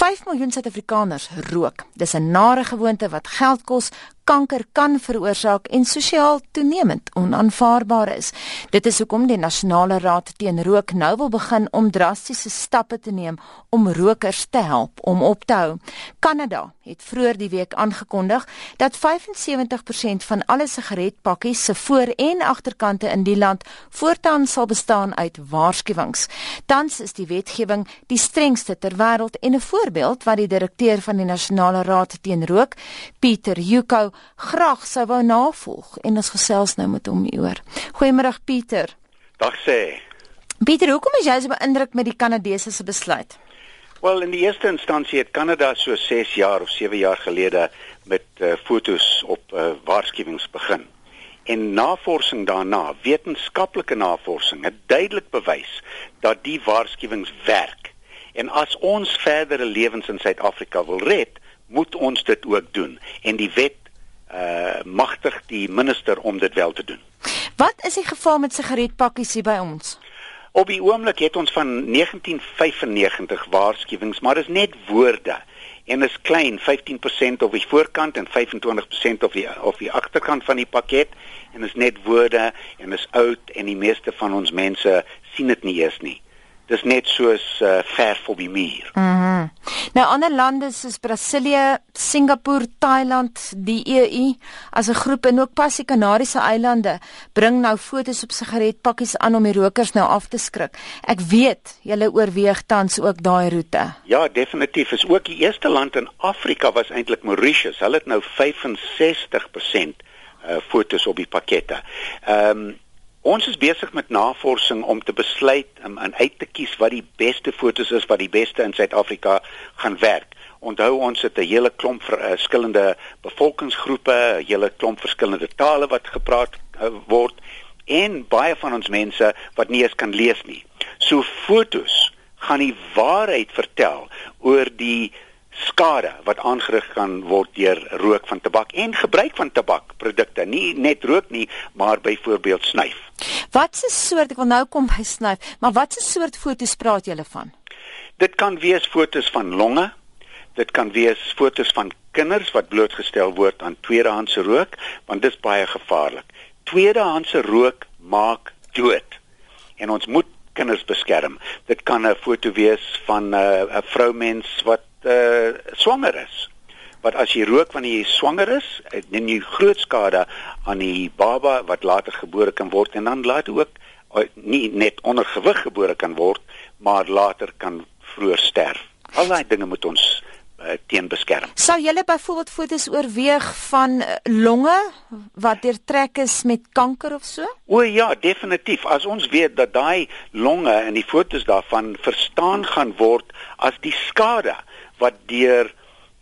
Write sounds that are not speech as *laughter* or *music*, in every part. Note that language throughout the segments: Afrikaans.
5 miljoen Suid-Afrikaners rook. Dis 'n nare gewoonte wat geld kos, kanker kan veroorsaak en sosiaal toenemend onaanvaarbaar is. Dit is hoekom die Nasionale Raad teen Rook nou wil begin om drastiese stappe te neem om rokers te help om op te hou. Kanada het vroeër die week aangekondig dat 75% van alle sigaretpakkies se voor- en agterkante in die land voortaan sal bestaan uit waarskuwings. Tans is die wetgewing die strengste ter wêreld en 'n voorbeeld wat die direkteur van die Nasionale Raad teen Rook, Pieter Juko, graag sou wou navolg en ons gesels nou met hom hieroor. Goeiemôre Pieter. Dag sê. Pieter, hoekom is jy so beïndruk met die Kanadese se besluit? Wel, in die eerste instansie het Kanada so 6 jaar of 7 jaar gelede met uh, fotos op uh, waarskuwings begin. En navorsing daarna, wetenskaplike navorsing, het duidelik bewys dat die waarskuwings werk. En as ons verdere lewens in Suid-Afrika wil red, moet ons dit ook doen. En die wet uh magtig die minister om dit wel te doen. Wat is die geval met sigaretpakkies hier by ons? Op die oomblik het ons van 1995 waarskuwings, maar dit is net woorde en is klein, 15% op die voorkant en 25% op die op die agterkant van die pakket en is net woorde en is oud en die meeste van ons mense sien dit nie eers nie dis net soos uh, verf op die muur. Mhm. Mm nou ander lande soos Brasilië, Singapore, Thailand, die EU as 'n groep en ook pas die Kanariese eilande bring nou fotos op sigaretpakkies aan om die rokers nou af te skrik. Ek weet julle oorweeg tans ook daai roete. Ja, definitief. Is ook die eerste land in Afrika was eintlik Mauritius. Hulle het nou 65% uh, fotos op die pakkette. Ehm um, Ons is besig met navorsing om te besluit um, uit te kies wat die beste fotos is wat die beste in Suid-Afrika gaan werk. Onthou ons het 'n hele klomp eh, verskillende bevolkingsgroepe, 'n hele klomp verskillende tale wat gepraat uh, word en baie van ons mense wat nie eens kan lees nie. So fotos gaan die waarheid vertel oor die skade wat aangerig kan word deur rook van tabak en gebruik van tabakprodukte. Nie net rook nie, maar byvoorbeeld snuif. Wat 'n soort ek wil nou kom by snuif, maar wat 'n soort foto's praat julle van? Dit kan wees foto's van longe. Dit kan wees foto's van kinders wat blootgestel word aan tweedehandse rook, want dit is baie gevaarlik. Tweedehandse rook maak dood. En ons moet kinders beskerm. Dit kan 'n foto wees van 'n uh, vroumens wat uh, swanger is. Wat as jy rook wanneer jy swanger is, dan jy groot skade aan die baba wat later gebore kan word en dan laat ook uh, nie net ondergewig gebore kan word, maar later kan vroeër sterf. Al daai dinge moet ons uh, teen beskerm. Sou julle byvoorbeeld fotos oorweeg van longe wat deurtrek is met kanker of so? O ja, definitief. As ons weet dat daai longe en die fotos daarvan verstaan gaan word as die skade wat deur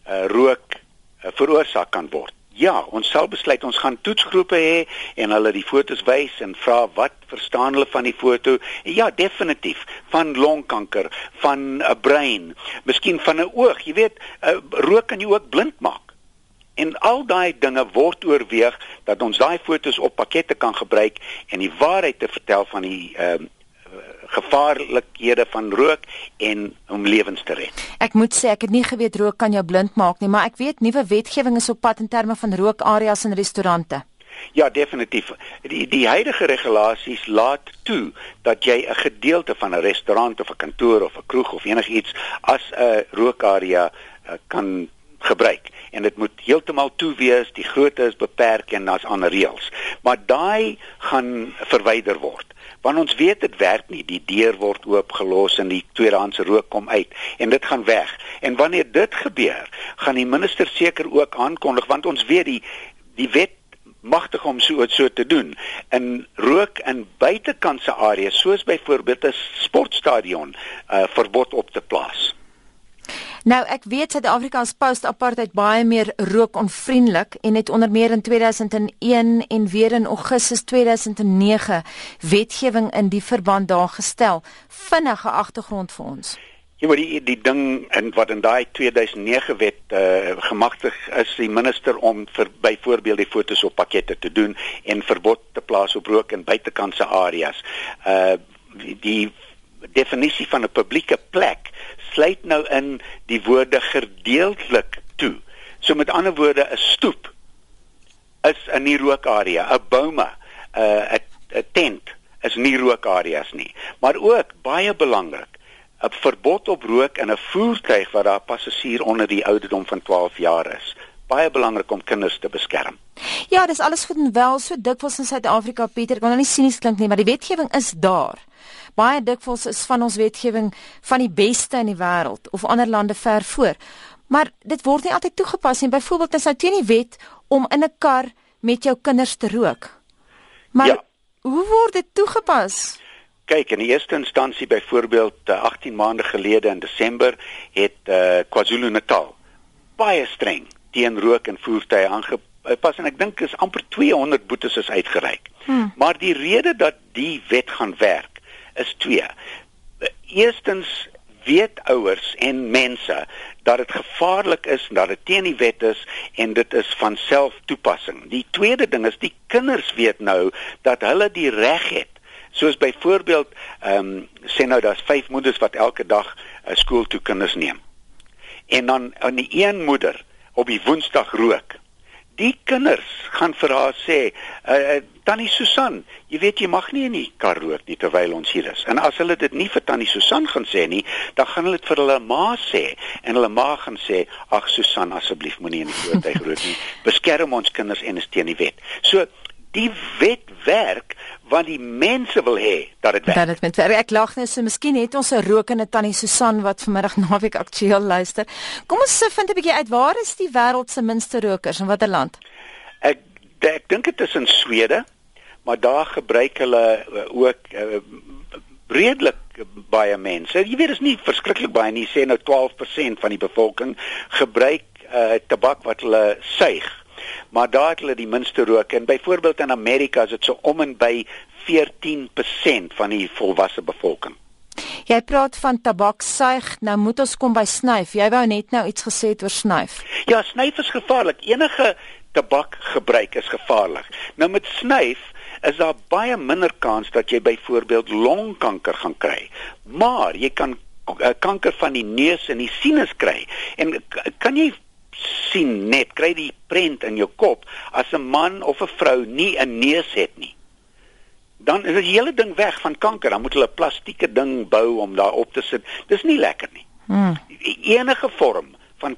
uh, rook veroorsaak kan word. Ja, ons sal besluit ons gaan toetsgroepe hê en hulle die fotos wys en vra wat verstaan hulle van die foto? Ja, definitief van longkanker, van 'n brein, miskien van 'n oog. Jy weet, uh, rook kan jou ook blind maak. En al daai dinge word oorweeg dat ons daai fotos op pakkette kan gebruik en die waarheid te vertel van die ehm uh, gevaarlikhede van rook en om lewens te red. Ek moet sê ek het nie geweet rook kan jou blind maak nie, maar ek weet nuwe wetgewing is op pad in terme van rookareas in restaurante. Ja, definitief. Die die huidige regulasies laat toe dat jy 'n gedeelte van 'n restaurant of 'n kantoor of 'n kroeg of enigiets as 'n rookarea uh, kan gebruik en dit moet heeltemal toe wees, die grootte is beperk en daar's ander reëls. Maar daai gaan verwyder word want ons weet dit werk nie. Die deur word oopgelos en die tweedehandse rook kom uit en dit gaan weg. En wanneer dit gebeur gaan die minister seker ook aankondig want ons weet die die wet magtig om so so te doen. In rook in buitekantse areas soos byvoorbeeld 'n sportstadion uh, verbod op te plaas Nou ek weet Suid-Afrika is post-apartheid baie meer rookonvriendelik en het onder meer in 2001 en weer in Augustus 2009 wetgewing in die verband daar gestel. Vinnige agtergrond vir ons. Jy moet die die ding in wat in daai 2009 wet uh, gemagtig is die minister om vir byvoorbeeld die fotos op pakkette te doen en verbod te plaas op rook in buitekantse areas. Uh die definisie van 'n publieke plek sluit nou in die woorde gedeeltelik toe. So met ander woorde 'n stoep is 'n nie rookarea, 'n bome, 'n 'n tent is nie rookareas nie. Maar ook baie belangrik, 'n verbod op rook in 'n voertuig waar daar passasier onder die ouderdom van 12 jaar is. Baie belangrik om kinders te beskerm. Ja, dis alles goed en wel so dikwels in Suid-Afrika, Pieter. Ek wil nou nie sinies klink nie, maar die wetgewing is daar. Baie dikwels is van ons wetgewing van die beste in die wêreld of ander lande ver voor. Maar dit word nie altyd toegepas nie. Byvoorbeeld is nou teen die wet om in 'n kar met jou kinders te rook. Maar ja. hoe word dit toegepas? Kyk, in die eerste instansie byvoorbeeld 18 eh, maande gelede in Desember het uh, KwaZulu-Natal baie streng teen rook in voertuie aangepas en ek dink is amper 200 boetes is uitgereik. Hmm. Maar die rede dat die wet gaan werk is twee. Eerstens weet ouers en mense dat dit gevaarlik is, dat dit teen die wet is en dit is van selftoepassing. Die tweede ding is die kinders weet nou dat hulle die reg het. Soos byvoorbeeld, ehm um, sê nou daar's vyf moeders wat elke dag uh, skool toe kinders neem. En dan aan die een moeder op die Woensdag rook die kinders gaan vir haar sê, uh, Tannie Susan, jy weet jy mag nie in die kar rook nie terwyl ons hier is. En as hulle dit nie vir Tannie Susan gaan sê nie, dan gaan hulle dit vir hulle ma sê en hulle ma gaan sê, "Ag Susan, asseblief moenie in die voertuig rook nie. Beskerm ons kinders en is teen die wet." So die wet werk want die mense wil hê dat dit werk. Dat dit met werk. Ek lag net so, miskien het ons 'n rokende tannie Susan wat vanmiddag *laughs* naweek aktueel luister. Kom ons vind 'n bietjie uit waar is die wêreld se minste rokers in watter land? Ek ek dink dit is in Swede, maar daar gebruik hulle uh, ook uh, redelik baie mense. Jy weet dit is nie verskriklik baie nie, sê nou 12% van die bevolking gebruik uh, tabak wat hulle suig maar daar het hulle die minste rook en byvoorbeeld in Amerika is dit so om en by 14% van die volwasse bevolking. Jy praat van tabaksuig, nou moet ons kom by snuif. Jy wou net nou iets gesê oor snuif. Ja, snuif is gevaarlik. Enige tabakgebruik is gevaarlik. Nou met snuif is daar baie minder kans dat jy byvoorbeeld longkanker gaan kry. Maar jy kan eh, kanker van die neus en die sinus kry. En kan jy sien net kry die prent in jou kop as 'n man of 'n vrou nie 'n neus het nie. Dan is die hele ding weg van kanker dan moet hulle 'n plastieke ding bou om daar op te sit. Dis nie lekker nie. Hmm. enige vorm van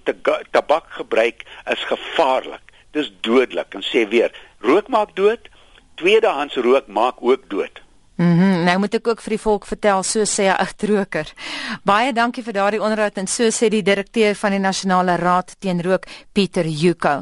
tabakgebruik is gevaarlik. Dis dodelik en sê weer rook maak dood tweedehands rook maak ook dood Mhm, mm nou moet ek ook vir die volk vertel, so sê 'n agtroker. Baie dankie vir daardie onderhoud en so sê die direkteur van die Nasionale Raad teen Rook, Pieter Juko.